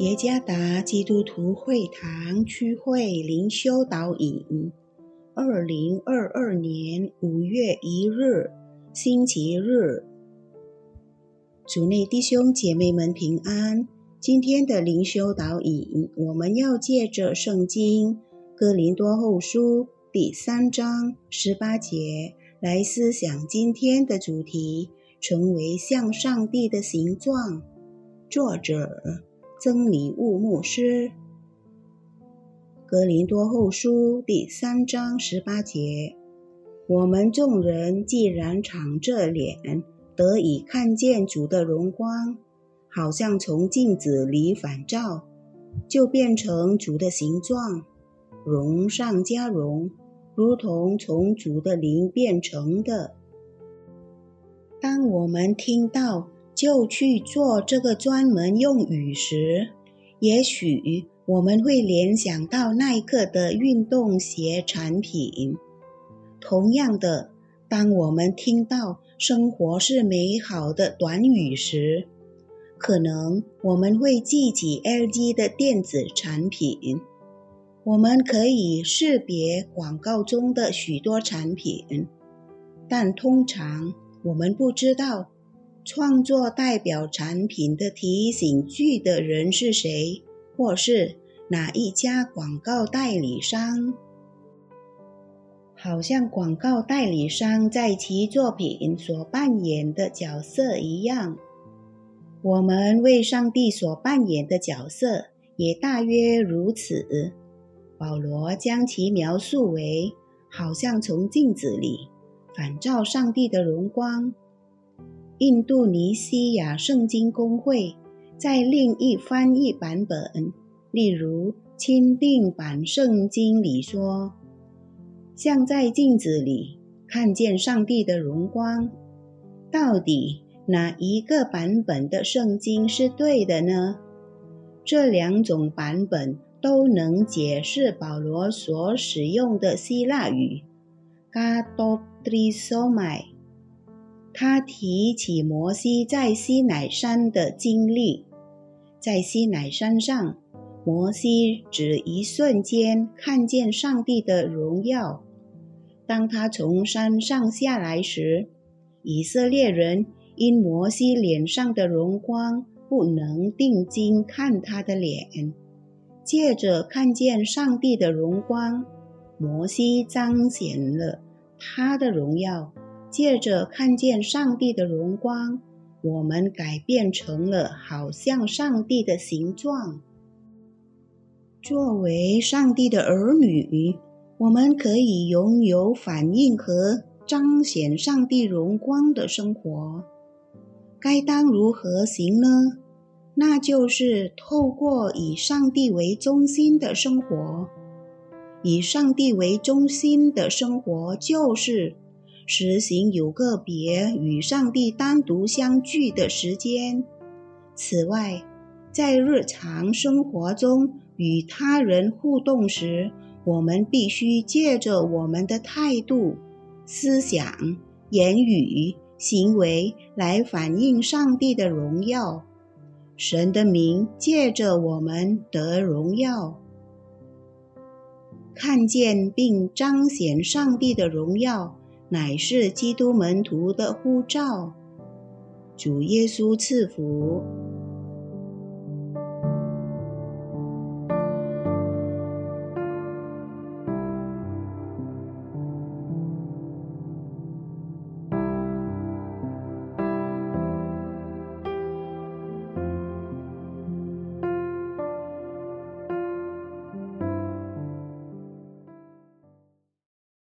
耶加达基督徒会堂区会灵修导引，二零二二年五月一日，星期日，主内弟兄姐妹们平安。今天的灵修导引，我们要借着圣经《哥林多后书》第三章十八节来思想今天的主题：成为像上帝的形状。作者。曾礼物牧师，《格林多后书》第三章十八节：我们众人既然敞着脸得以看见主的荣光，好像从镜子里反照，就变成主的形状，荣上加荣，如同从主的灵变成的。当我们听到。就去做这个专门用语时，也许我们会联想到耐克的运动鞋产品。同样的，当我们听到“生活是美好的”短语时，可能我们会记起 LG 的电子产品。我们可以识别广告中的许多产品，但通常我们不知道。创作代表产品的提醒句的人是谁，或是哪一家广告代理商？好像广告代理商在其作品所扮演的角色一样，我们为上帝所扮演的角色也大约如此。保罗将其描述为，好像从镜子里反照上帝的荣光。印度尼西亚圣经公会在另一翻译版本，例如钦定版圣经里说：“像在镜子里看见上帝的荣光。”到底哪一个版本的圣经是对的呢？这两种版本都能解释保罗所使用的希腊语 “gadodrisomai”。他提起摩西在西乃山的经历，在西乃山上，摩西只一瞬间看见上帝的荣耀。当他从山上下来时，以色列人因摩西脸上的荣光不能定睛看他的脸。借着看见上帝的荣光，摩西彰显了他的荣耀。借着看见上帝的荣光，我们改变成了好像上帝的形状。作为上帝的儿女，我们可以拥有反映和彰显上帝荣光的生活。该当如何行呢？那就是透过以上帝为中心的生活。以上帝为中心的生活，就是。实行有个别与上帝单独相聚的时间。此外，在日常生活中与他人互动时，我们必须借着我们的态度、思想、言语、行为来反映上帝的荣耀。神的名借着我们得荣耀，看见并彰显上帝的荣耀。乃是基督门徒的护照。主耶稣赐福。